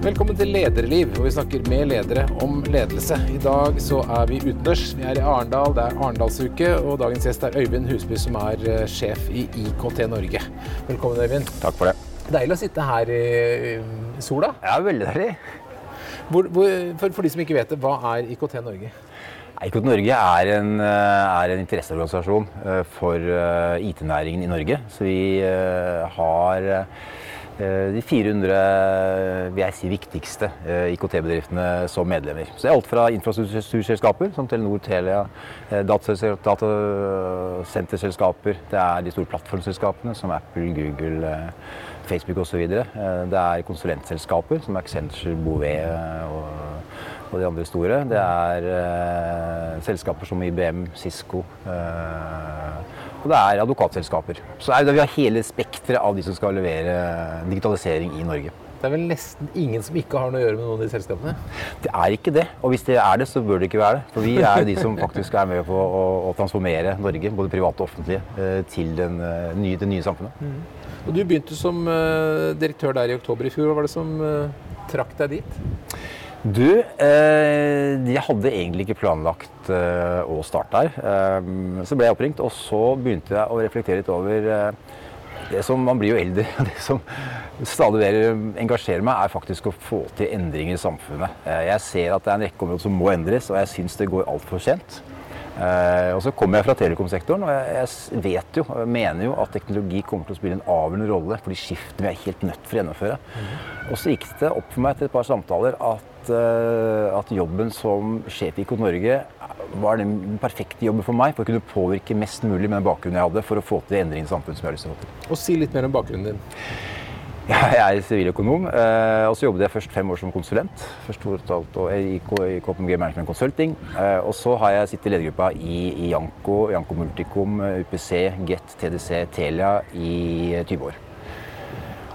Velkommen til Lederliv, hvor vi snakker med ledere om ledelse. I dag så er vi utendørs. Vi er i Arendal, det er Arendalsuke, og dagens gjest er Øyvind Husby, som er eh, sjef i IKT Norge. Velkommen, Øyvind. Takk for det. Deilig å sitte her i sola. Ja, veldig deilig. Hvor, hvor, for, for de som ikke vet det, hva er IKT Norge? IKT Norge er en, eh, er en interesseorganisasjon eh, for IT-næringen i Norge. Så vi har de 400 vil jeg si, viktigste eh, IKT-bedriftene som medlemmer. Så det er alt fra infrastrukturselskaper som Telenor, Telia, eh, datasenterselskaper. Det er de store plattformselskapene som Apple, Google, eh, Facebook osv. Det er konsulentselskaper som Accenture, Bouvet eh, og, og de andre store. Det er eh, selskaper som IBM, Cisco. Og det er advokatselskaper. Så er det, vi har hele spekteret av de som skal levere digitalisering i Norge. Det er vel nesten ingen som ikke har noe å gjøre med noen av de selskapene? Det er ikke det. Og hvis det er det, så bør det ikke være det. For vi er jo de som faktisk er med på å, å transformere Norge, både private og offentlige, eh, til den, eh, nye, det nye samfunnet. Og Du begynte som eh, direktør der i oktober i fjor. Hva var det som trakk deg dit? Du, eh, jeg hadde egentlig ikke planlagt eh, å starte her. Eh, så ble jeg oppringt, og så begynte jeg å reflektere litt over det som Man blir jo eldre, det som stadig mer engasjerer meg, er faktisk å få til endringer i samfunnet. Jeg ser at det er en rekke områder som må endres, og jeg syns det går altfor sent. Eh, og så kommer jeg fra telekomsektoren, og jeg, vet jo, jeg mener jo at teknologi kommer til å spille en avgjørende rolle for de skiftene vi er helt nødt for å gjennomføre. Og så gikk det opp for meg etter et par samtaler at, at jobben som sjef i Ikon Norge var den perfekte jobben for meg for å kunne påvirke mest mulig med den bakgrunnen jeg hadde for å få til endring i samfunnet som jeg har lyst til å få til. Og Si litt mer om bakgrunnen din. Jeg er siviløkonom, eh, og så jobbet jeg først fem år som konsulent. Først to og et halvt år i KPMG Management Consulting. Eh, og så har jeg sittet i ledergruppa i, i Janko, Janko Multicom, eh, UPC, Get, TDC, Telia i eh, 20 år.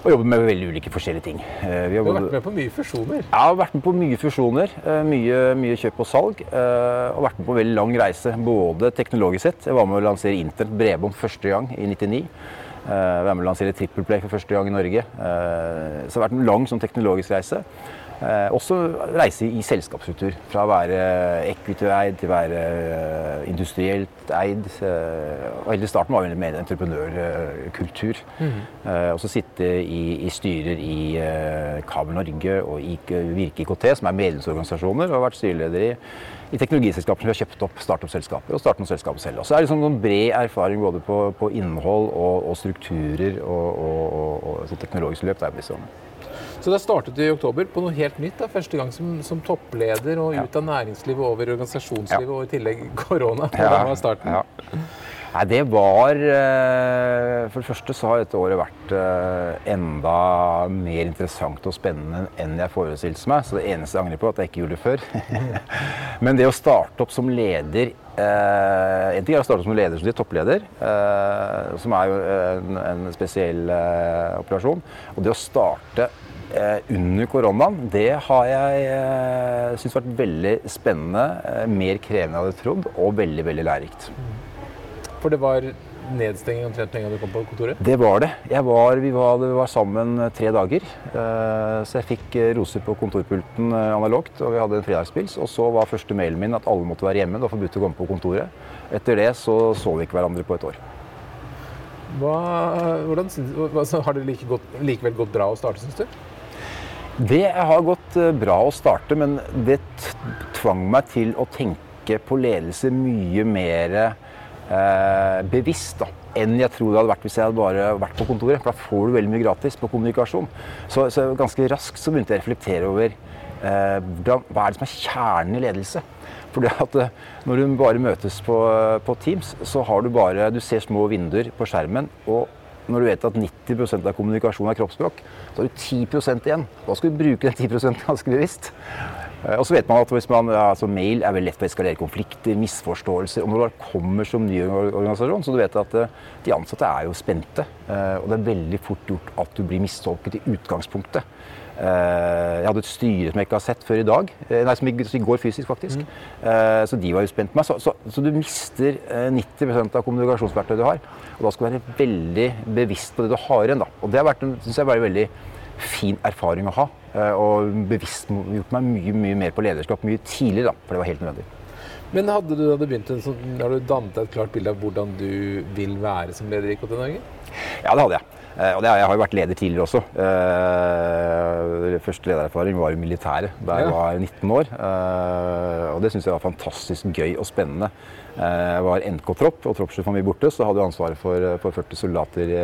Og jobbet med veldig ulike forskjellige ting. Eh, vi Du har vært med på mye fusjoner. Ja, jeg har vært med på mye fusjoner, eh, mye, mye kjøp og salg. eh, Og vært med på en veldig lang reise, både teknologisk sett. Jeg var med å lansere internett bredbånd første gang i 99. Eh, Jeg var med å lansere Triple Play for første gang i Norge. Så det har vært en lang sånn teknologisk reise. Eh, Også reise i selskapsstruktur. Fra å være equity-eid til å være eh, industrielt eid. Eh, Og helt i starten var vel mer entreprenørkultur. Eh, Og så sitte i, i styrer i eh, Kabel Norge og i Virke IKT, som er medlemsorganisasjoner, og har vært styreleder i, i teknologiselskaper som har kjøpt opp, startup-selskaper, og startet noen selskaper selv. Og så er det liksom noen bred erfaring både på, på innhold og, og strukturer og, og, og, og teknologisk løp. Der, liksom. Så da startet du i oktober på noe helt nytt. da, Første gang som, som toppleder og ut av næringslivet over organisasjonslivet og i tillegg korona. Ja. Ja, var starten? ja. Nei, det var eh, For det første så har dette året vært eh, enda mer interessant og spennende enn jeg forestilte meg. Så det eneste jeg angrer på, er at jeg ikke gjorde det før. Men det å starte opp som leder eh, En ting er å starte opp som leder som toppleder, eh, som er jo en, en spesiell operasjon. Og det å starte under koronaen, det har jeg eh, syntes vært veldig spennende. Eh, mer krevende enn jeg hadde trodd, og veldig, veldig lærerikt. For det var nedstenging omtrent med en gang du kom på kontoret? Det var det. Jeg var, vi, var, vi var sammen tre dager. Eh, Så jeg fikk eh, roser på kontorpulten eh, analogt, og vi hadde en fredagspils. Og så var første mailen min at alle måtte være hjemme. Det var forbudt å komme på kontoret. Etter det så så vi ikke hverandre på et år. Hva, hvordan, har det like godt, likevel gått bra å starte, syns du? Det har gått eh, bra å starte, men det tvang meg til å tenke på ledelse mye mer eh, bevisst da, enn jeg tror det hadde vært hvis jeg hadde bare vært på kontoret. For da får du veldig mye gratis på kommunikasjon. Så, så ganske raskt så begynte jeg å reflektere over eh, hva er det som er kjernen i ledelse. Fordi at eh, Når du bare møtes på, på Teams, så har du bare du ser små vinduer på skjermen. og når du vet at 90% av kommunikasjonen er kroppsspråk, så har du 10% igjen. Da skal du bruke den 10 ganske bevisst. Eh, Og så vet man at hvis man, altså Mail er veldig lett å eskalere konflikter, misforståelser. Og når du kommer som ny organisasjon, så du vet at eh, de ansatte er jo spente. eh, Og det er veldig fort gjort at du blir mistolket i utgangspunktet. Eh, Jeg hadde et styre som jeg ikke har sett før i dag. eh, Nei, som i, går fysisk, faktisk. Eh, Så de var jo spent på meg. Så, så, så du mister eh, 90% av kommunikasjonsverktøyet du har. Og da skal du være veldig bevisst på det du har igjen. da. Og det har vært en synes jeg, bare veldig fin erfaring å ha. Og bevisst gjort meg mye, mye mer på lederskap mye tidligere, da, for det var helt nødvendig. Men hadde du, hadde begynt en sånn, har du dannet et klart bilde av hvordan du vil være som leder i KT Norge? Ja, det hadde jeg. Og det, jeg har jo vært leder tidligere også. Første ledererfaring var i militæret da jeg var 19 år. Og det syns jeg var fantastisk gøy og spennende. Jeg var NK-tropp, og troppssjef for mye borte, så hadde jeg ansvaret for, for 40 soldater i,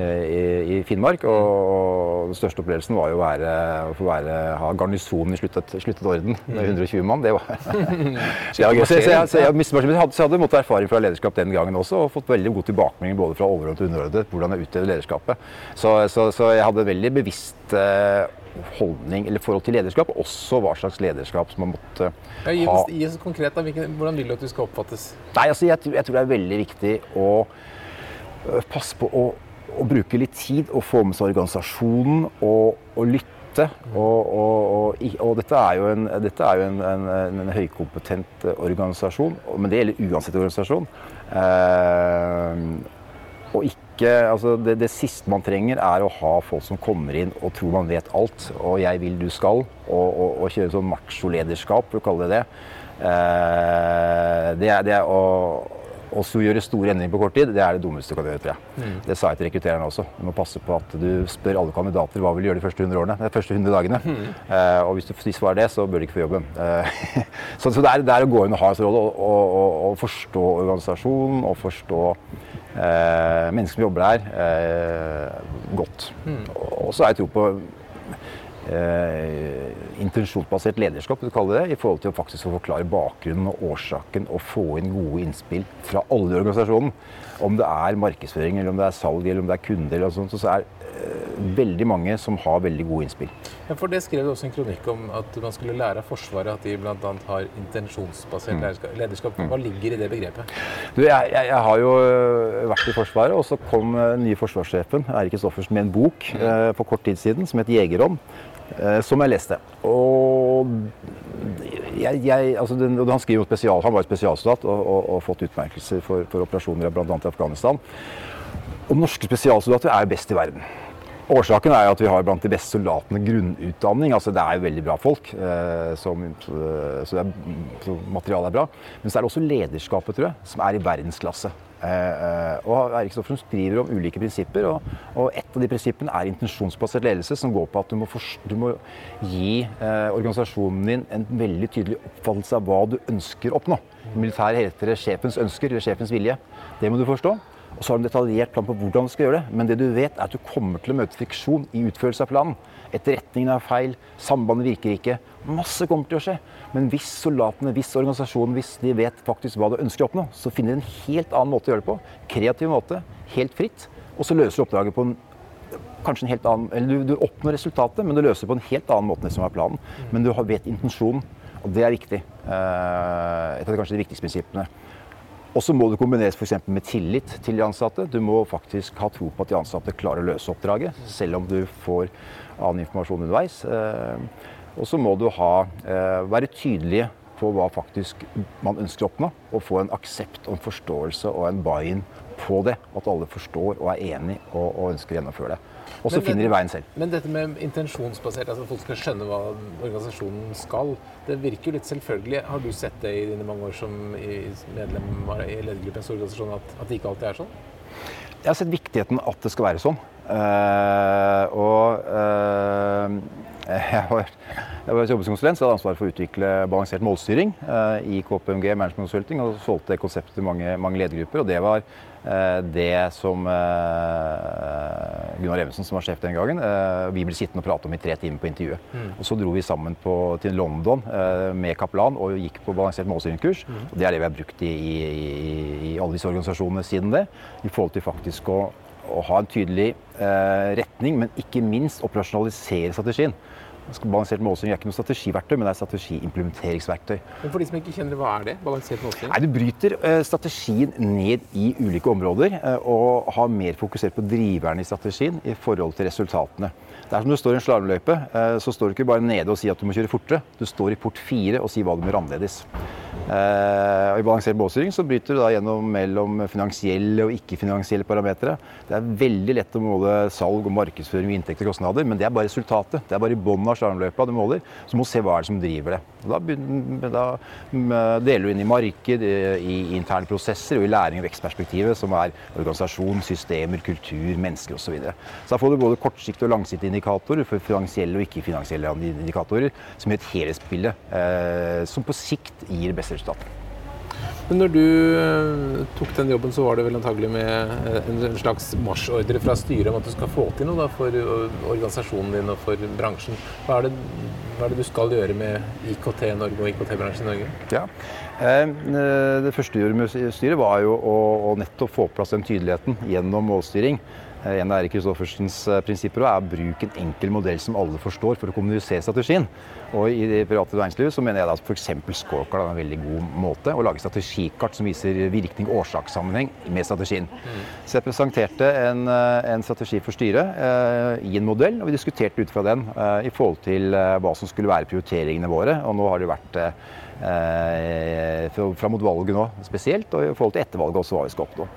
i, i, Finnmark. Og den største opplevelsen var jo å være, å være, ha garnisonen i sluttet, sluttet orden med 120 mann. Det var, så jeg, så jeg, så jeg, så jeg hadde måttet erfaring fra lederskap den gangen også, og fått veldig god tilbakemelding både fra overordnet og underordnet hvordan jeg utøver lederskapet. Så, jeg hadde veldig bevisst holdning eller forhold til lederskap, også hva slags lederskap som man måtte ja, gi oss, ha. Gi oss konkret, da. Hvordan vil du at du skal oppfattes? Nei, altså, jeg, jeg, tror det er veldig viktig å passe på å, å, bruke litt tid og få med seg organisasjonen og, og lytte. Og, og, og, dette er jo en, dette er jo en, en, en høykompetent organisasjon, men det gjelder uansett organisasjon. Eh, og ikke altså det, det, siste man trenger, er å ha folk som kommer inn og tror man vet alt. Og 'jeg vil, du skal'. Og, og, og kjøre sånn macho-lederskap, for å kalle det det. Eh, det, er, det er å å gjøre store endringer på kort tid, det er det dummeste du kan gjøre. tror jeg. Mm. Det sa jeg til rekruttererne også. Du må passe på at du spør alle kandidater hva vil du gjøre de første 100 årene, de første 100 dagene. Mm. Eh, og hvis du svarer det, så bør du ikke få jobben. Eh, så, så det, er, det, er, å gå inn og ha en rolle og, og, og, og forstå organisasjonen og forstå eh, menneskene som jobber her, eh, godt. Mm. Og så har jeg tro på eh, intensjonsbasert lederskap, du kaller det, i forhold til å faktisk forklare bakgrunnen og årsaken og få inn gode innspill fra alle i organisasjonen. Om det er markedsføring, eller om det er salg, eller om det er kunder, eller sånt, så er veldig mange som har veldig gode innspill. Ja, for Det skrev du også en kronikk om at man skulle lære av Forsvaret at de bl.a. har intensjonsbasert mm. lederskap. Hva ligger i det begrepet? Du, jeg, jeg, jeg, har jo øh, vært i Forsvaret, og så kom den nye forsvarssjefen Eirik Kristoffersen med en bok mm. eh, for kort tid siden som het 'Jegerånd', eh, som jeg leste. Og jeg, jeg, altså den, han spesial, han var spesialsoldat og, og, og, fått utmerkelser for, for operasjoner bl.a. i Afghanistan. Og norske spesialsoldater er best i verden. Årsaken er at vi har blant de beste soldatene grunnutdanning. altså Det er jo veldig bra folk, eh, eh, så, er, så, materialet er bra. Men så er det også lederskapet, tror jeg, som er i verdensklasse. Eh, og Erik Stoffrum skriver om ulike prinsipper, og, og, et av de prinsippene er intensjonsbasert ledelse, som går på at du må, for, du må gi eh, organisasjonen din en veldig tydelig oppfattelse av hva du ønsker å oppnå. Militæret heter det sjefens ønsker eller sjefens vilje. Det må du forstå. Og så har du en detaljert plan på hvordan du skal gjøre det. Men det du vet, er at du kommer til å møte friksjon i utførelse av planen. Etterretningen er feil, sambandet virker ikke. Masse kommer til å skje. Men hvis soldatene, hvis organisasjonen, hvis de vet faktisk hva du ønsker å oppnå, så finner de en helt annen måte å gjøre det på. Kreativ måte, helt fritt. Og så løser du oppdraget på en kanskje en helt annen, eller du, du oppnår resultatet, men du løser det på en helt annen måte enn det som er planen. Men du vet intensjonen, og det er viktig. Eh, et av de kanskje de viktigste prinsippene. Og så må det kombineres f.eks. med tillit til de ansatte. Du må faktisk ha tro på at de ansatte klarer å løse oppdraget, selv om du får annen informasjon underveis. Eh, og så må du ha, eh, være tydelige på hva faktisk man ønsker å oppnå, og få en aksept og en forståelse og en buy-in på det. At alle forstår og er enig og, og ønsker å gjennomføre det. Og så finner de veien selv. Men dette med intensjonsbasert, altså at folk skal skjønne hva organisasjonen skal, det virker jo litt selvfølgelig. Har du sett det i dine mange år som medlem i ledergruppens organisasjon, at, at det ikke alltid er sånn? Jeg har sett viktigheten at det skal være sånn. Uh, og uh, jeg var, jeg var jobbkonsulent, så jeg hadde ansvaret for å utvikle balansert målstyring eh, i KPMG Management Consulting, og solgte konseptet til mange, mange ledergrupper. Og det var Eh, det som eh, Gunnar Evensen, som var sjef den gangen, eh, vi ble sittende og prate om i tre timer på intervjuet. Mm. Og Så dro vi sammen på, til London med Kaplan og gikk på balansert målstyringskurs. Mm. Og det er det vi har brukt i, i, i, alle disse organisasjonene siden det. I forhold til faktisk å, å ha en tydelig eh, retning, men ikke minst operasjonalisere strategien. Balansert målstyring er ikke noe strategiverktøy, men det er strategiimplementeringsverktøy. Men For de som ikke kjenner hva er det? Balansert målstyring? Nei, Du bryter eh, strategien ned i ulike områder eh, og har mer fokusert på driverne i strategien i forhold til resultatene. Det er som du står i en slalåmløype, så står du ikke bare nede og sier at du må kjøre fortere. Du står i port fire og sier hva du må gjøre annerledes. Uh, I balansert målstyring så bryter du da gjennom mellom finansielle og ikke-finansielle parametere. Det er veldig lett å måle salg og markedsføring og inntekter og kostnader, men det er bare resultatet. Det er bare i bunnen av slalåmløypa du måler. Så du må se hva er det som driver det. Da, da, deler du inn i marked, i interne prosesser og i læring og vekstperspektivet, som er organisasjon, systemer, kultur, mennesker osv. Så, så da får du både kortsiktige og langsiktige indikatorer for finansielle og ikke-finansielle indikatorer, som gjør et helhetsbilde eh, som på sikt gir beste resultat. Men når du eh, tok den jobben, så var det vel antagelig med eh, en slags marsjordre fra styret om at du skal få til noe da, for organisasjonen din og for bransjen. Hva er, det, hva er det du skal gjøre med IKT Norge og IKT-bransjen i Norge? Ja, Det første vi gjorde med styret, var jo å nettopp få på plass den tydeligheten gjennom målstyring. Eh, en av Erik Kristoffersens eh, prinsipper er å bruke en enkel modell som alle forstår for å kommunisere strategien. Og I det private næringslivet så mener jeg at f.eks. Scorecard er en veldig god måte å lage strategikart som viser virkning årsakssammenheng med strategien. Mm. Så jeg presenterte en, eh, en strategi for styret eh, i en modell, og vi diskuterte ut fra den eh, i forhold til eh, hva som skulle være prioriteringene våre. Og nå har det vært fra mot valget nå spesielt, og i forhold til etter valget også hva vi skal oppnå.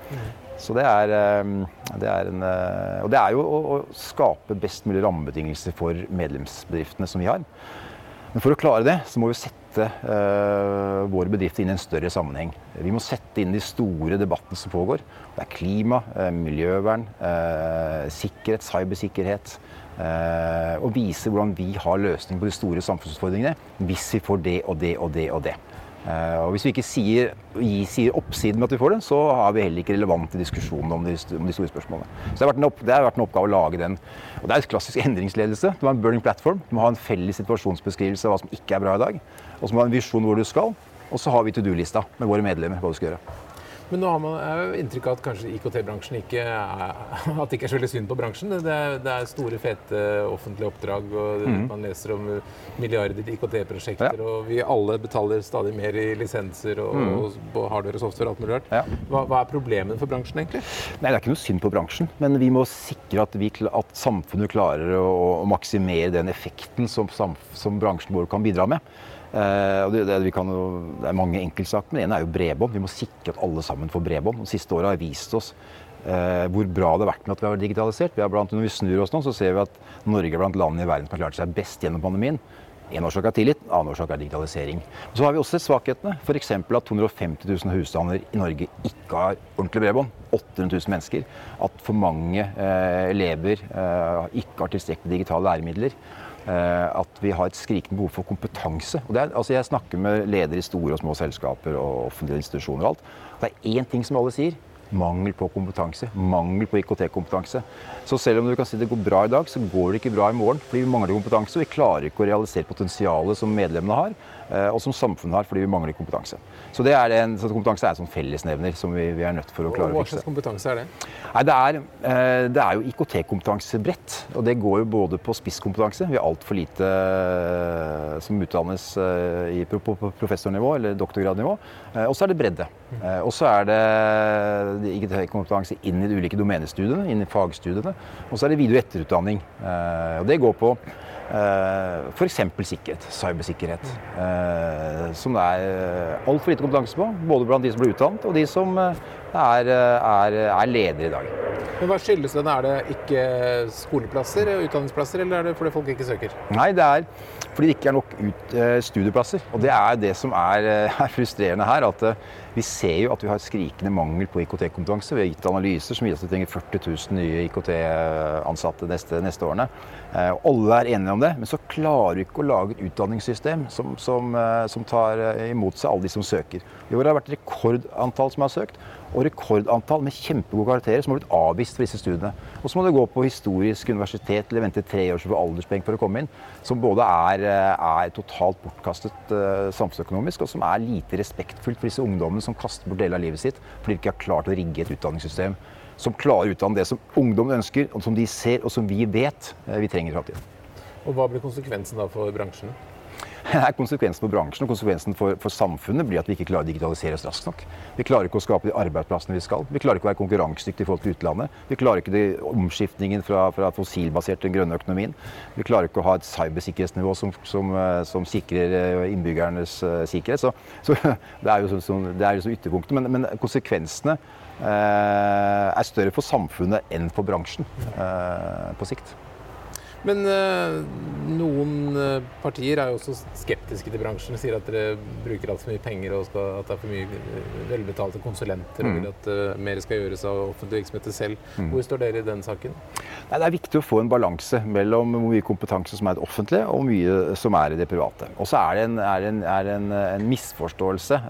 Så det er, ehm, det er en eh, Og det er jo å, skape best mulig rammebetingelser for medlemsbedriftene som vi har. Men for å klare det, så må vi sette uh, våre bedrifter inn i en større sammenheng. Vi må sette inn de store debattene som pågår. Det er klima, uh, miljøvern, uh, sikkerhet, cybersikkerhet. og vise hvordan vi har løsning på de store samfunnsutfordringene hvis vi får det og det og det og det. Eh, og Hvis vi ikke sier, sier, oppsiden med at vi får det, så har vi heller ikke relevante diskusjoner om de, om de store spørsmålene. Så det har, opp, det har, vært en oppgave å lage den. Og Det er et klassisk endringsledelse. Du må ha en burning platform. Du må ha en felles situasjonsbeskrivelse av hva som ikke er bra i dag. Og så må du ha en visjon hvor du skal. Og så har vi to do-lista med våre medlemmer hva du skal gjøre. Men nå har man jo inntrykk av at kanskje IKT-bransjen ikke er, at det ikke er så veldig synd på bransjen. Det er, det er store, fete offentlige oppdrag, og mm. man leser om milliarder IKT-prosjekter. Ja. Og vi alle betaler stadig mer i lisenser og, mm. og hardware og software og alt mulig rart. Ja. Hva, hva, er problemene for bransjen, egentlig? Nei, Det er ikke noe synd på bransjen, men vi må sikre at, vi, at samfunnet klarer å, å maksimere den effekten som, som bransjen vår kan bidra med. Uh, det, det, kan, det, er mange enkeltsaker, men en er jo bredbånd. Vi må sikre at alle sammen får bredbånd. De siste åra har vist oss uh, hvor bra det har vært med at vi har digitalisert. Vi blant, når vi snur oss nå, så ser vi at Norge er blant landene i verden som har klart seg best gjennom pandemien. En årsak er tillit, en annen årsak er digitalisering. Så har vi også sett svakhetene. F.eks. at 250 000 husstander i Norge ikke har ordentlig bredbånd. 800 000 mennesker. At for mange uh, elever ikke har tilstrekkelig digitale læremidler. Eh, at vi har et skrikende behov for kompetanse. Er, altså jeg snakker med ledere i store og små selskaper og offentlige institusjoner og alt. Det er én ting som alle sier. Mangel på kompetanse. Mangel på IKT-kompetanse. Så selv om du kan si det går bra i dag, så går det ikke bra i morgen. Fordi vi mangler kompetanse, og vi klarer ikke å realisere potensialet som medlemmene har. Eh, og som samfunnet har, fordi vi mangler kompetanse. Så, det er en, så kompetanse er en sånn fellesnevner som vi, vi, er nødt for å klare å fikse. Hva slags kompetanse er det? Nei, det, er, eh, det er jo IKT-kompetanse bredt. Og det går jo både på spisskompetanse. Vi har altfor lite eh, som utdannes i, på, professornivå eller doktorgradnivå. Og så er det bredde. Og så er det IKT-kompetanse inn i de ulike domenestudiene, inn i fagstudiene. Og så er det og etterutdanning. Og det går på F.eks. sikkerhet, cybersikkerhet. Uh, som det er uh, altfor lite kompetanse på, både blant de som blir utdannet og de som er, er, er ledere i dag. Men Hva skyldes den? Er det ikke skoleplasser, utdanningsplasser, eller er det fordi folk ikke søker? Nei, det er fordi det ikke er nok ut, studieplasser. Og det er det som er, er frustrerende her. at vi ser jo at vi har skrikende mangel på IKT-kompetanse. Vi har gitt analyser som viser at vi trenger 40 000 nye IKT-ansatte neste, neste årene. Eh, alle er enige om det, men så klarer vi ikke å lage et utdanningssystem som, som, eh, som tar eh, imot seg alle de som søker. I år har det vært rekordantall som har søkt, og rekordantall med kjempegode karakterer som har blitt avvist for disse studiene. Og så må du gå på historisk universitet eller vente tre år for alderspenger for å komme inn. Som både er, er totalt bortkastet uh, samfunnsøkonomisk, og som er lite respektfullt for disse ungdommene som kaster bort deler av livet sitt fordi de ikke har klart å rigge et utdanningssystem som klarer å utdanne det som ungdommen ønsker, og som de ser, og som vi vet eh, vi trenger i framtiden. Og Hva blir konsekvensen da for bransjen? Konsekvensen for bransjen og konsekvensen for, for, samfunnet blir at vi ikke klarer å digitalisere oss raskt nok. Vi klarer ikke å skape de arbeidsplassene vi skal. Vi klarer ikke å være konkurransedyktige i forhold til utlandet. Vi klarer ikke de omskiftningen fra, fra fossilbasert til den grønne økonomien. Vi klarer ikke å ha et cybersikkerhetsnivå som, som, eh, som sikrer eh, innbyggernes uh, sikkerhet. Så, så, det er jo så, så, det er liksom ytterpunktet. Men, men konsekvensene eh, er større for samfunnet enn for bransjen eh, på sikt. Men øh, noen øh, partier er jo også skeptiske til bransjen. Sier at dere bruker altfor mye penger og skal, at det er for mye eh, velbetalte konsulenter. Mm. Og vil at uh, mer skal gjøres av offentlige virksomheter selv. Mm. Hvor står dere i den saken? Nei, det er viktig å få en balanse mellom hvor mye kompetanse som er det offentlige, og hvor mye som er i det private. Og så er det en, er en, er en, en misforståelse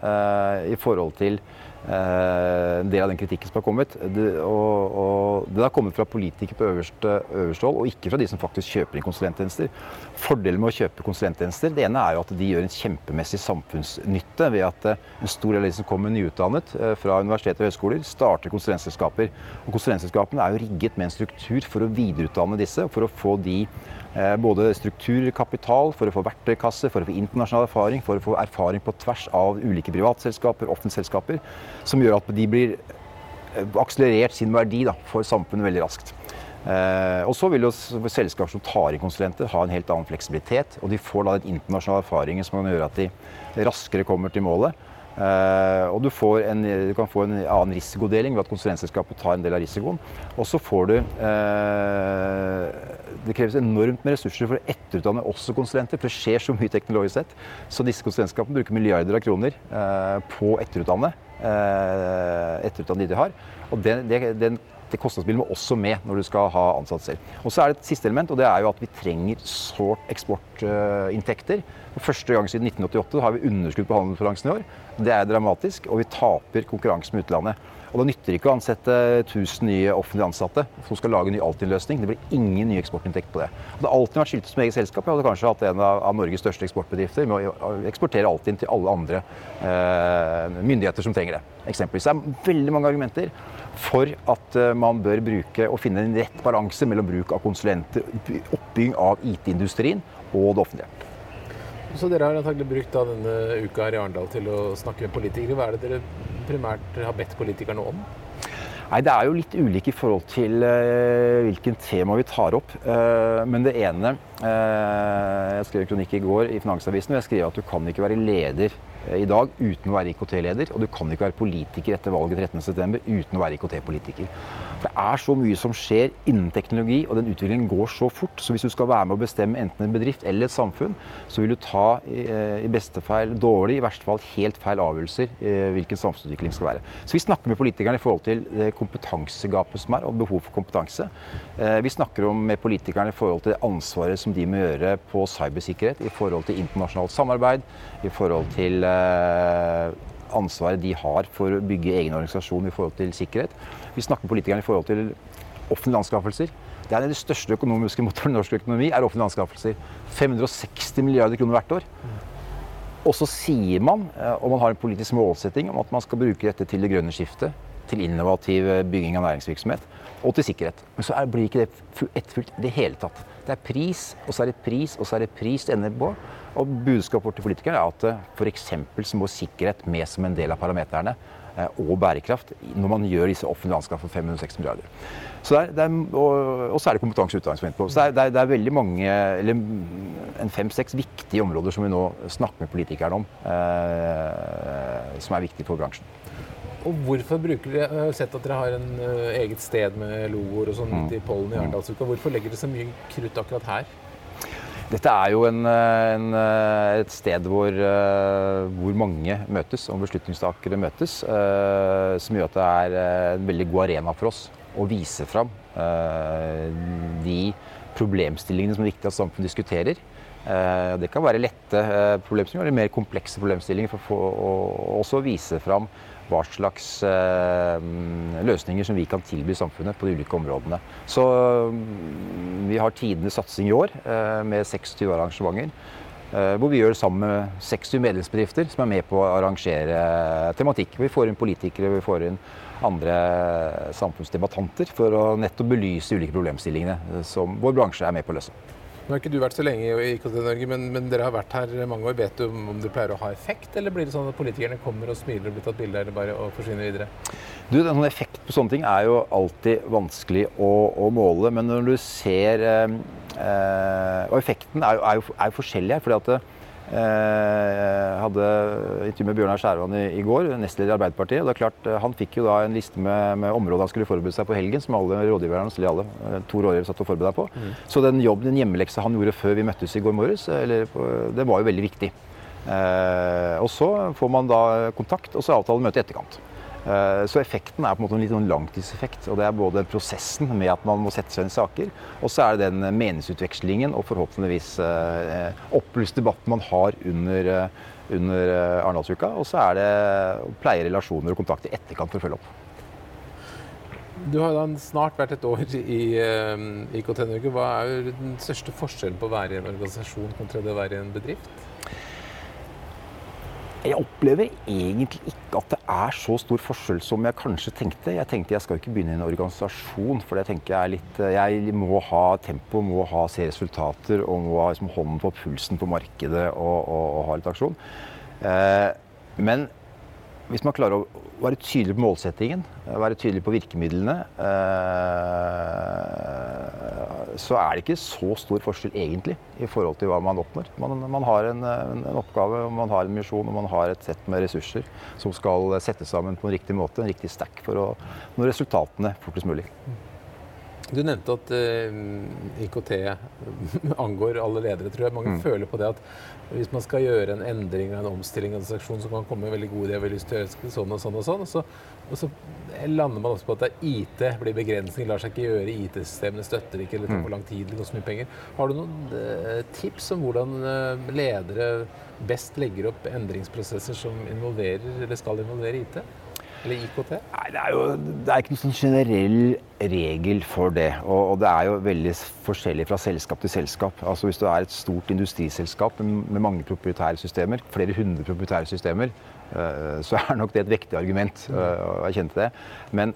i forhold til Eh, en del av den kritikken som har kommet. Det, og, og, det har kommet fra politikere på øverste, øverste hold, og ikke fra de som faktisk kjøper inn konsulenttjenester. Fordelen med å kjøpe konsulenttjenester det ene er jo at de gjør en kjempemessig samfunnsnytte ved at eh, en stor del av de som kommer nyutdannet eh, fra universiteter og høyskoler, starter konsulentselskaper. Og konsulentselskapene er jo rigget med en struktur for å videreutdanne disse, for å få de Eh, både struktur, kapital, for å få verktøykasse, for å få internasjonal erfaring, for å få erfaring på tvers av ulike privatselskaper, offentlige selskaper, som gjør at de blir akselerert sin verdi da, for samfunnet veldig raskt. Eh, og så vil jo selskaper som tar inn konsulenter, ha en helt annen fleksibilitet. Og de får da den internasjonale erfaringen som kan gjøre at de raskere kommer til målet. Eh, og du, en, du, kan få en annen risikodeling ved at konsulentselskapet tar en del av risikoen. Og så får du eh, Det kreves enormt med ressurser for å etterutdanne også konsulenter, for det skjer så mye teknologisk sett. Så disse konsulentskapene bruker milliarder av kroner eh, på å etterutdanne, etterutdanne de de har. Og den, den det kostnadsbildet må også med når du skal ha ansatt selv. Og så er det et siste element, og det er jo at vi trenger sårt eksportinntekter. For første gang siden 1988 har vi underskudd på handelsbalansen i år. Det er dramatisk, og vi taper konkurranse med utlandet. Og Det nytter ikke å ansette 1000 nye offentlige ansatte som skal lage en ny Altinn-løsning. Det blir ingen ny eksportinntekt på det. Og det har alltid vært skiltet som eget selskap. Jeg hadde kanskje hatt en av Norges største eksportbedrifter med å eksportere Altinn til alle andre eh, myndigheter som trenger det. Eksempelvis. Det er veldig mange argumenter for at eh, man bør bruke og finne en rett balanse mellom bruk av konsulenter, oppbygging av IT-industrien og det offentlige. Så dere har antagelig brukt denne uka her i Arendal til å snakke med politikere. Hva er det dere primært har bedt politikerne om? Nei, Det er jo litt ulike i forhold til uh, hvilken tema vi tar opp. Uh, men det ene Jeg skrev en kronikk i går i Finansavisen og jeg skrev at du kan ikke være leder i dag uten å være IKT-leder, og du kan ikke være politiker etter valget 13.9. uten å være IKT-politiker. Det er så mye som skjer innen teknologi, og den utviklingen går så fort. Så hvis du skal være med å bestemme enten en bedrift eller et samfunn, så vil du ta eh, i beste feil dårlig, i verste fall helt feil avgjørelser eh, hvilken samfunnsutvikling skal være. Så vi snakker med politikerne i forhold til det kompetansegapet som er, og behov for kompetanse. Eh, vi snakker med politikerne i forhold til det ansvaret som de må gjøre på cybersikkerhet, i forhold til internasjonalt samarbeid, i forhold til ansvaret de har for å bygge egen organisasjon i forhold til sikkerhet. Vi snakker med politikerne i forhold til offentlige anskaffelser. Det er den største økonomiske motoren i norsk økonomi er offentlige anskaffelser. 560 milliarder kroner hvert år. Og så sier man, eh, og man har en politisk målsetting om at man skal bruke dette til det grønne skiftet, til innovativ bygging av næringsvirksomhet og til sikkerhet. Men så blir ikke det etterfulgt i det hele tatt. Det er pris, og så er det pris, og så er det pris det ender på. Og budskapet vårt til politikerne er at eh, f.eks. så må sikkerhet med som en del av parameterne eh, og bærekraft når man gjør disse offentlige anskaffelsene for 560 milliarder. Så det er, det er, og, så er det kompetanse og utdanning på. Så det er, det er, veldig mange, eller en fem-seks viktige områder som vi nå snakker med politikerne om, eh, som er viktige for bransjen. Og hvorfor bruker dere, Jeg har sett at dere har en uh, eget sted med logoer og sånn midt i mm. pollen i mm. Arendalsuka. Hvorfor legger dere så mye krutt akkurat her? Dette er jo en, en, eh, et sted hvor, hvor, mange møtes, og beslutningstakere møtes. Som gjør at det er en veldig god arena for oss å vise fram de problemstillingene som er viktig at samfunnet diskuterer. Det kan være lette problemstillinger eller mer komplekse problemstillinger for å også vise fram hva slags eh, løsninger som vi kan tilby samfunnet på de ulike områdene. Så mm, vi har tidenes satsing i år eh, med 26 arrangementer. Eh, hvor vi gjør det sammen med 60 medlemsbedrifter som er med på å arrangere tematikk. Vi får inn politikere, vi får inn andre samfunnsdebattanter for å nettopp belyse ulike problemstillingene som vår bransje er med på å løse. Nå har ikke du vært så lenge i IKT Norge, men, men, dere har vært her mange år. Vet du om det pleier å ha effekt, eller blir det sånn at politikerne kommer og smiler og blir tatt bilde eller bare og forsvinner videre? Du, en sånn Effekt på sånne ting er jo alltid vanskelig å, å måle, men når du ser eh, Og effekten er jo, er jo, er jo forskjellig her. fordi at jeg eh, hadde intervju med Bjørnar Skjærvann i, i, går, nestleder i Arbeiderpartiet. og det er klart, eh, Han fikk jo da en liste med, med områder han skulle forberede seg på helgen, som alle rådgiverne alle, eh, to rådgivere satt og forberedte på. Mm. Så den jobben, den hjemmeleksa han gjorde før vi møttes i går morges, det var jo veldig viktig. Eh, og så får man da kontakt, og så avtaler møte i etterkant. Eh, så effekten er på en måte en litt sånn langtidseffekt. og Det er både prosessen med at man må sette seg inn i saker, og så er det den meningsutvekslingen og forhåpentligvis eh, opplyst debatten man har under, eh, under Arendalsuka. Og så er det å pleie relasjoner og kontakt i etterkant for å følge opp. Du har da snart vært et år i IKT Norge. Hva er den største forskjellen på å være i en organisasjon kontra det å være i en bedrift? Jeg opplever egentlig ikke at det er så stor forskjell som jeg kanskje tenkte. Jeg tenkte jeg skal ikke begynne i en organisasjon, for jeg tenker jeg litt Jeg må ha tempo, må ha, se resultater og må ha liksom, hånden på pulsen på markedet og, og, og ha litt aksjon. Eh, men hvis man klarer å være tydelig på målsettingen, være tydelig på virkemidlene, eh, så er det ikke så stor forskjell egentlig i forhold til hva man oppnår. Man, man har en, en, oppgave, man har en misjon og man har et sett med ressurser som skal settes sammen på en riktig måte, en riktig stack, for å nå resultatene fortest mulig. Du nevnte at uh, IKT angår alle ledere, tror jeg. Mange mm. føler på det at hvis man skal gjøre en endring en omstilling en seksjon, så kan komme med veldig gode ideer, lyst til å gjøre sånn og sånn og sånn. Så, og så lander man også på at det er IT blir begrensning, lar seg ikke gjøre. IT-systemene støtter ikke, eller tar mm. for lang tid, det koster mye penger. Har du noen uh, tips om hvordan uh, ledere best legger opp endringsprosesser som involverer, eller skal involvere IT? Eller IKT? Nei, det er jo det er ikke noen sånn generell regel for det. Og, og, det er jo veldig forskjellig fra selskap til selskap. Altså Hvis du er et stort industriselskap med mange proprietære systemer, flere hundre proprietære systemer, så er nok det et vektig argument uh, å erkjenne det. Men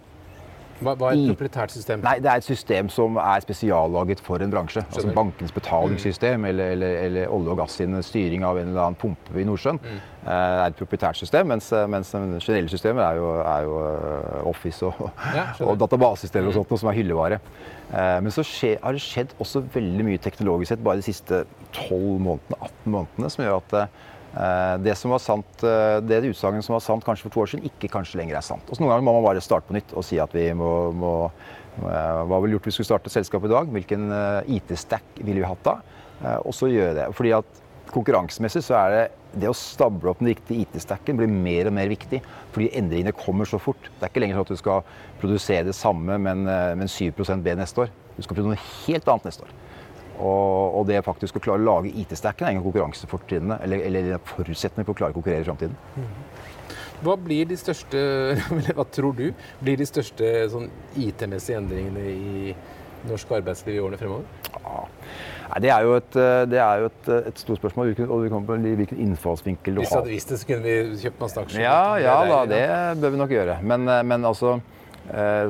hva, hva, er et proprietært system? Nei, Det er et system som er spesiallaget for en bransje. Skjønner. Altså Bankens betalingssystem mm. eller, eller, eller, olje og gass sin styring av en eller annen pumpe i Nordsjøen mm. er et proprietært system, mens, mens generelle systemer er jo, er jo eh, Office og, ja, og databasesystemer og mm. sånt, som er hyllevare. Eh, men så skje, har det skjedd også veldig mye teknologisk sett bare de siste 12 månedene, 18 månedene, som gjør at Eh, det som var sant, eh, det utsagnet som var sant kanskje for to år siden, ikke kanskje lenger er sant. Og Noen ganger må man bare starte på nytt og si at vi må, må eh, Hva ville gjort vi skulle starte selskapet i dag? Hvilken IT-stack ville vi hatt da? Og så gjøre det. Fordi at Konkurransemessig så er det det å stable opp den riktige IT-stacken blir mer og mer viktig. Fordi endringene kommer så fort. Det er ikke lenger sånn at du skal produsere det samme, men, men 7 B neste år. Du skal produsere noe helt annet neste år. Og, og, det faktisk å klare å lage IT-stacken er en konkurransefortrinnene, eller, eller forutsetning for å klare å konkurrere i framtiden. Hva blir de største, eller hva tror du blir de største sånn IT-messige endringene i norsk arbeidsliv i årene fremover? Ja. det er jo et, det er jo et, et stort spørsmål. På hvilken innfallsvinkel du har. Hvis du hadde visst det, så kunne vi kjøpt masse aksjer. Ja, ja da, det bør vi nok gjøre. Men, men altså Eh,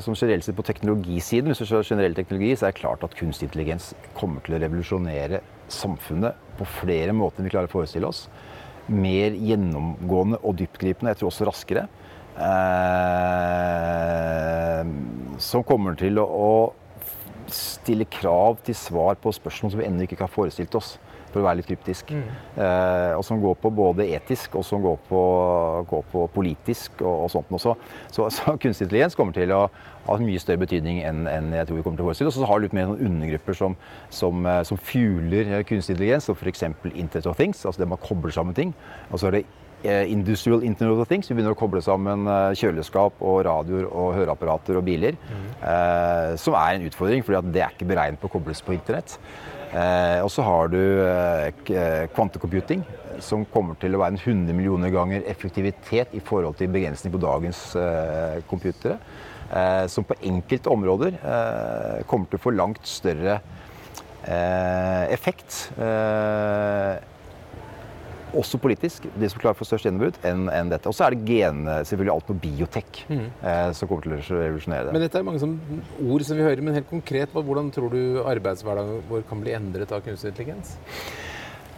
som generelt sett på teknologisiden, hvis du ser generell teknologi, så er det klart at kunstig intelligens kommer til å revolusjonere samfunnet på flere måter enn vi klarer å forestille oss. Mer gjennomgående og dyptgripende, jeg tror også raskere. Eh, som kommer til å stille krav til svar på spørsmål som vi ennå ikke har forestilt oss for å være litt kryptisk. Mm. Eh, og som går på både etisk og som går på, går på politisk og, og, sånt også. Så, så kunstig intelligens kommer til å ha mye større betydning enn, enn jeg tror vi kommer til å forestille oss. Og så har du litt mer sånn undergrupper som, som, eh, som fueler kunstig intelligens, som f.eks. Internet of Things, altså det man kobler sammen ting. Og så er det eh, Industrial Internet of Things. Vi begynner å koble sammen eh, kjøleskap og radioer og høreapparater og biler. Mm. Eh, som er en utfordring, for det er ikke beregnet på å kobles på internett. Eh, og så har du eh, kvantecomputing, som kommer til å være en 100 millioner ganger effektivitet i forhold til begrensning på dagens eh, computere. Eh, som på enkelte områder eh, kommer til å få langt større eh, effekt også politisk, de som klarer å få størst gjennombrudd, enn en dette. Og så er det gen, selvfølgelig alt på biotek mm. eh, som kommer til å revolusjonere det. Men dette er mange som, ord som vi hører, men helt konkret, hvordan tror du arbeidshverdagen vår kan bli endret av kunstig intelligens?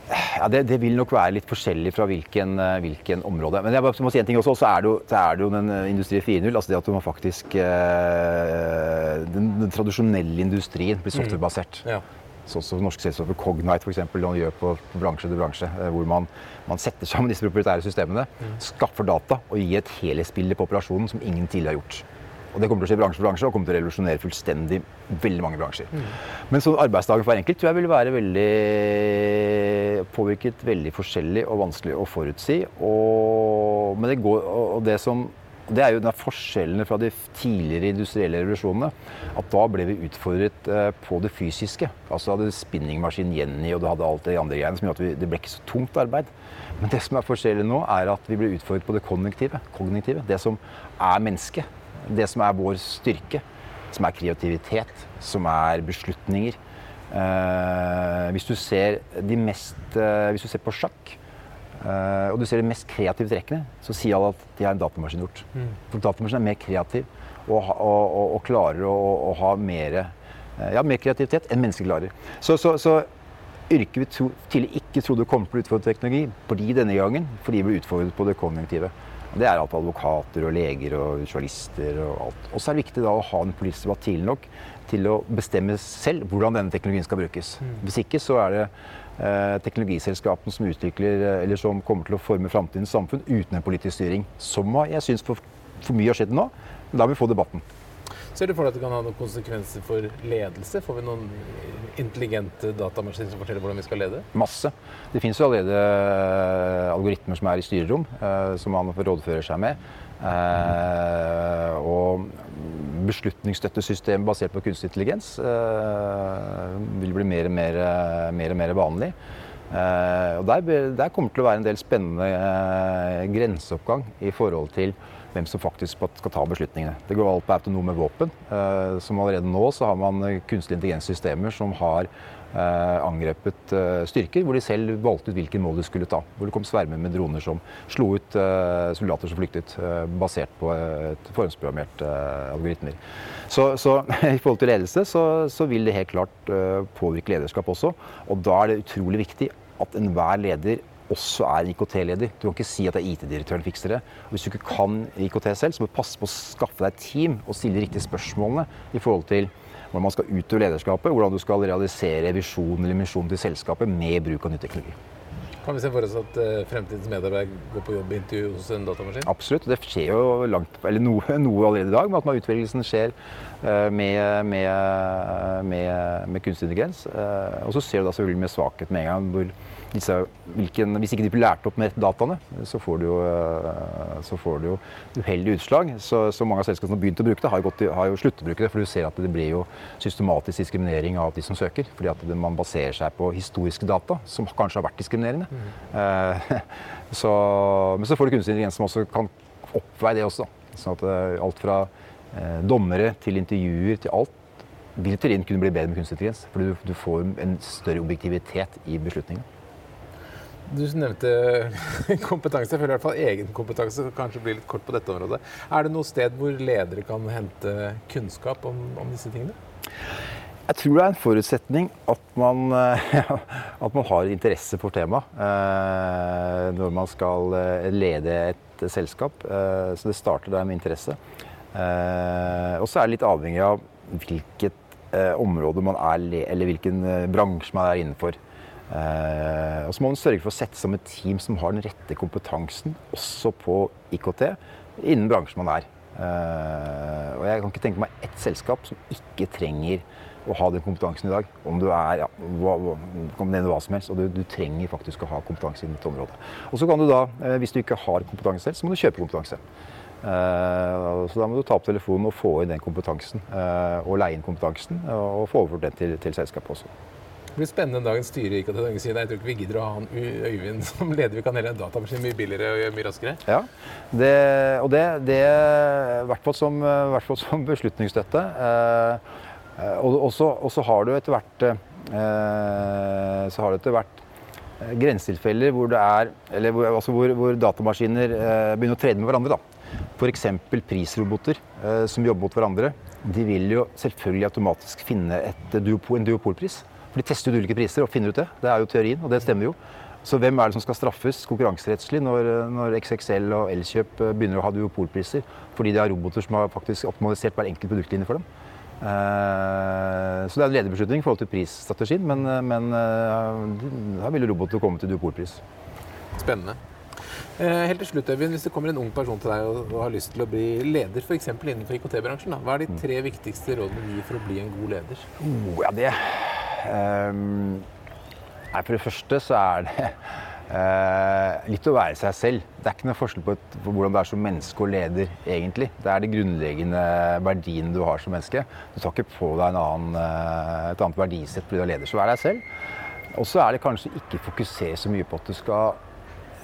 Ja, det, det, vil nok være litt forskjellig fra hvilken, eh, hvilken område. Men jeg må si en ting også, så er det jo, er det jo den industrien industri 4.0. Altså det at man faktisk eh, den, den, tradisjonelle industrien blir mm. softwarebasert. Mm. Ja. Sånn som norske selskaper Cognite f.eks. gjør på, på bransje til bransje. Hvor man, man, setter sammen disse proprietære systemene, mm. skaffer data og gir et helhetsbilde på operasjonen som ingen tidligere har gjort. Og det kommer til å skje bransje for bransje og kommer til å revolusjonere fullstendig veldig mange bransjer. Mm. Men så arbeidsdagen for hver enkelt tror jeg vil være veldig påvirket veldig forskjellig og vanskelig å forutsi. Og, men det, går, og det som det er jo den forskjellene fra de tidligere industrielle revolusjonene. At da ble vi utfordret eh, på det fysiske. Altså hadde spinningmaskin Jenny og du hadde alt det andre greiene som gjorde at det ble ikke så tungt arbeid. Men det som er forskjellig nå, er at vi ble utfordret på det kognitive. kognitive det som er mennesket det som er vår styrke, som er kreativitet, som er beslutninger. Eh, hvis, du ser de mest, eh, hvis du ser på sjakk, eh, og du ser de mest kreative trekkene, så sier alle at de har en datamaskin gjort. Mm. For datamaskinen er mer kreativ og, og, og, og klarer å, ha mer, eh, ja, mer kreativitet enn mennesker klarer. Så, så, så yrket vi tro, tidligere ikke trodde kom til å utfordre teknologi, blir denne gangen fordi vi ble utfordret på det kognitive. Det er alt advokater og leger og journalister og alt. Og så er det viktig da å ha en politisk debatt tidlig nok til å bestemme selv hvordan denne teknologien skal brukes. Mm. Hvis ikke så er det teknologiselskapene som utvikler, eh, eller som kommer til å forme framtidens samfunn uten en politisk styring. Som jeg syns for, for mye har skjedd nå. Men Da vil vi få debatten. Ser du for deg at det kan ha noen konsekvenser for ledelse? Får vi noen intelligente datamaskiner som forteller hvordan vi skal lede? Masse. Det finnes jo allerede eh, algoritmer som er i styrerom, eh, som man rådfører seg med. Eh, og beslutningsstøttesystem basert på kunstig intelligens vil bli mer og mer, mer, og mer vanlig. og der, der, kommer det til å være en del spennende grenseoppgang i forhold til hvem som faktisk skal ta beslutningene. Det går alt på autonome våpen. Eh, som allerede nå så har man kunstig intelligenssystemer som har eh, angrepet styrker, hvor de selv valgte ut hvilken mål de skulle ta. Hvor det kom svermer med droner som slo ut soldater som flyktet, basert på et forhåndsprogrammert algoritmer. Så, så, i forhold til ledelse så, så vil det helt klart påvirke lederskap også. Og da er det utrolig viktig at enhver leder også er IKT-leder. Du kan ikke si at det er IT-direktøren fikser det. Og hvis du ikke kan IKT selv, så må du passe på å skaffe deg et team og stille de riktige spørsmålene i forhold til hvordan man skal utøve lederskapet, hvordan du skal realisere visjonen eller misjonen til selskapet med bruk av ny teknologi. Kan vi se for oss at uh, fremtidens medarbeider går på jobbintervju hos en datamaskin? Absolutt. Det skjer jo langt, eller noe, noe allerede i dag med at utvelgelsen skjer uh, med, med, med, med, kunstig intelligens. Og så ser du da selvfølgelig med svakhet med en gang hvor disse, hvilken, hvis ikke de blir lært opp med dataene, så får du jo, eh, så får du jo uheldige utslag. Så, så, mange av selskapene som har begynt å bruke det, har, gått, har jo sluttet å bruke det. For du ser at det blir jo systematisk diskriminering av de som søker. Fordi at man baserer seg på historiske data, som kanskje har vært diskriminerende. Mm. Så, men så får du kunstig intelligens som også kan oppveie det også. Sånn at uh, alt fra dommere til intervjuer til alt vil til inn kunne bli bedre med kunstig intelligens. Fordi du, du får en større objektivitet i beslutningen. Du nevnte kompetanse. Jeg føler i hvert fall egen kompetanse kanskje blir litt kort på dette området. Er det noe sted hvor ledere kan hente kunnskap om, om disse tingene? Jeg tror det er en forutsetning at man, at man har interesse for temaet eh, når man skal eh, lede et selskap. Eh, så det starter der med interesse. Og så er det litt avhengig av hvilket område man er, eller hvilken bransje man er innenfor. Eh, og så må man sørge for å sette sammen et team som har den rette kompetansen, også på IKT, innen bransjen man er. Eh, og jeg kan ikke tenke meg ett selskap som ikke trenger å ha den kompetansen i dag. Om du er ja, hva, kan er hva som helst. Og du, du, trenger faktisk å ha kompetanse innen dette området. Og så kan du da, eh, hvis du ikke har kompetanse selv, så må du kjøpe kompetanse. Uh, så da må du ta opp telefonen og få inn den kompetansen. Uh, og leie inn kompetansen og få overført den til, til selskapet også. Det blir spennende en dag en styre i IKT Norge sier jeg tror ikke vi gidder å ha han Øyvind som leder. Vi kan heller ha en datamaskin mye billigere og mye raskere. Ja, det, og det, det i hvert fall som, som beslutningsstøtte. Eh, og, så har du etter hvert eh, så har du etter hvert eh, grensetilfeller hvor, er, eller altså hvor, hvor datamaskiner eh, begynner å trene med hverandre. da. F.eks. prisroboter eh, som jobber mot hverandre. De vil jo selvfølgelig automatisk finne et en duopolpris. For de tester ut ulike priser og finner ut det. Det er jo teorien, og det stemmer jo. Så hvem er det som skal straffes konkurranserettslig når, når XXL og Elkjøp eh, begynner å ha duopolpriser? Fordi de har roboter som har faktisk optimalisert hver enkelt produktlinje for dem. Eh, så det er en lederbeslutning i forhold til prisstrategien, men, eh, men eh, her vil roboter komme til duopolpris. Spennende. Helt til slutt, Øyvind, Hvis det kommer en ung person til deg og, og har lyst til å bli leder f.eks. innenfor IKT-bransjen, hva er de mm. tre viktigste rådene du gir for å bli en god leder? Oh, ja, det... Um, nei, for det første så er det uh, litt å være seg selv. Det er ikke noe forskjell på, et, på, hvordan du er som menneske og leder, egentlig. Det er de grunnleggende verdiene du har som menneske. Du tar ikke på deg annen, eh, et annet verdisett fordi du er leder. Så vær deg selv. Og så er det kanskje ikke fokusere så mye på at du skal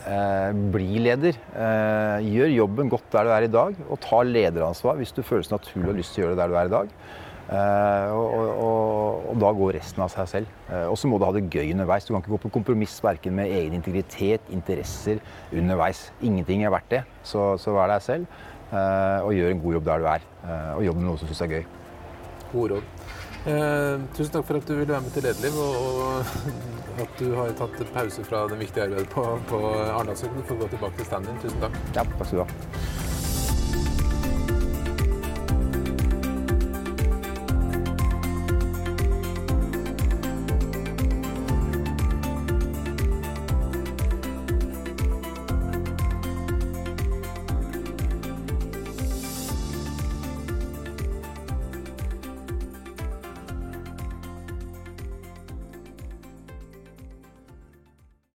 eh, bli leder. Eh, gjør jobben godt der du er i dag, og ta lederansvar hvis du føles naturlig og lyst til å gjøre det der du er i dag. Uh, og, og, og, da går resten av seg selv. Uh, og så må du ha det gøy underveis. Du kan ikke gå på kompromiss verken med egen integritet, interesser underveis. Ingenting er verdt det. Så, så vær deg selv, uh, og gjør en god jobb der du er. og jobb med noe som syns er gøy. God råd. tusen takk for at du ville være med til Lederliv, og, at du har tatt pause fra det viktige arbeidet på, på Arendalsuken for å gå tilbake til stand-in. Tusen takk. Ja, takk skal du ha.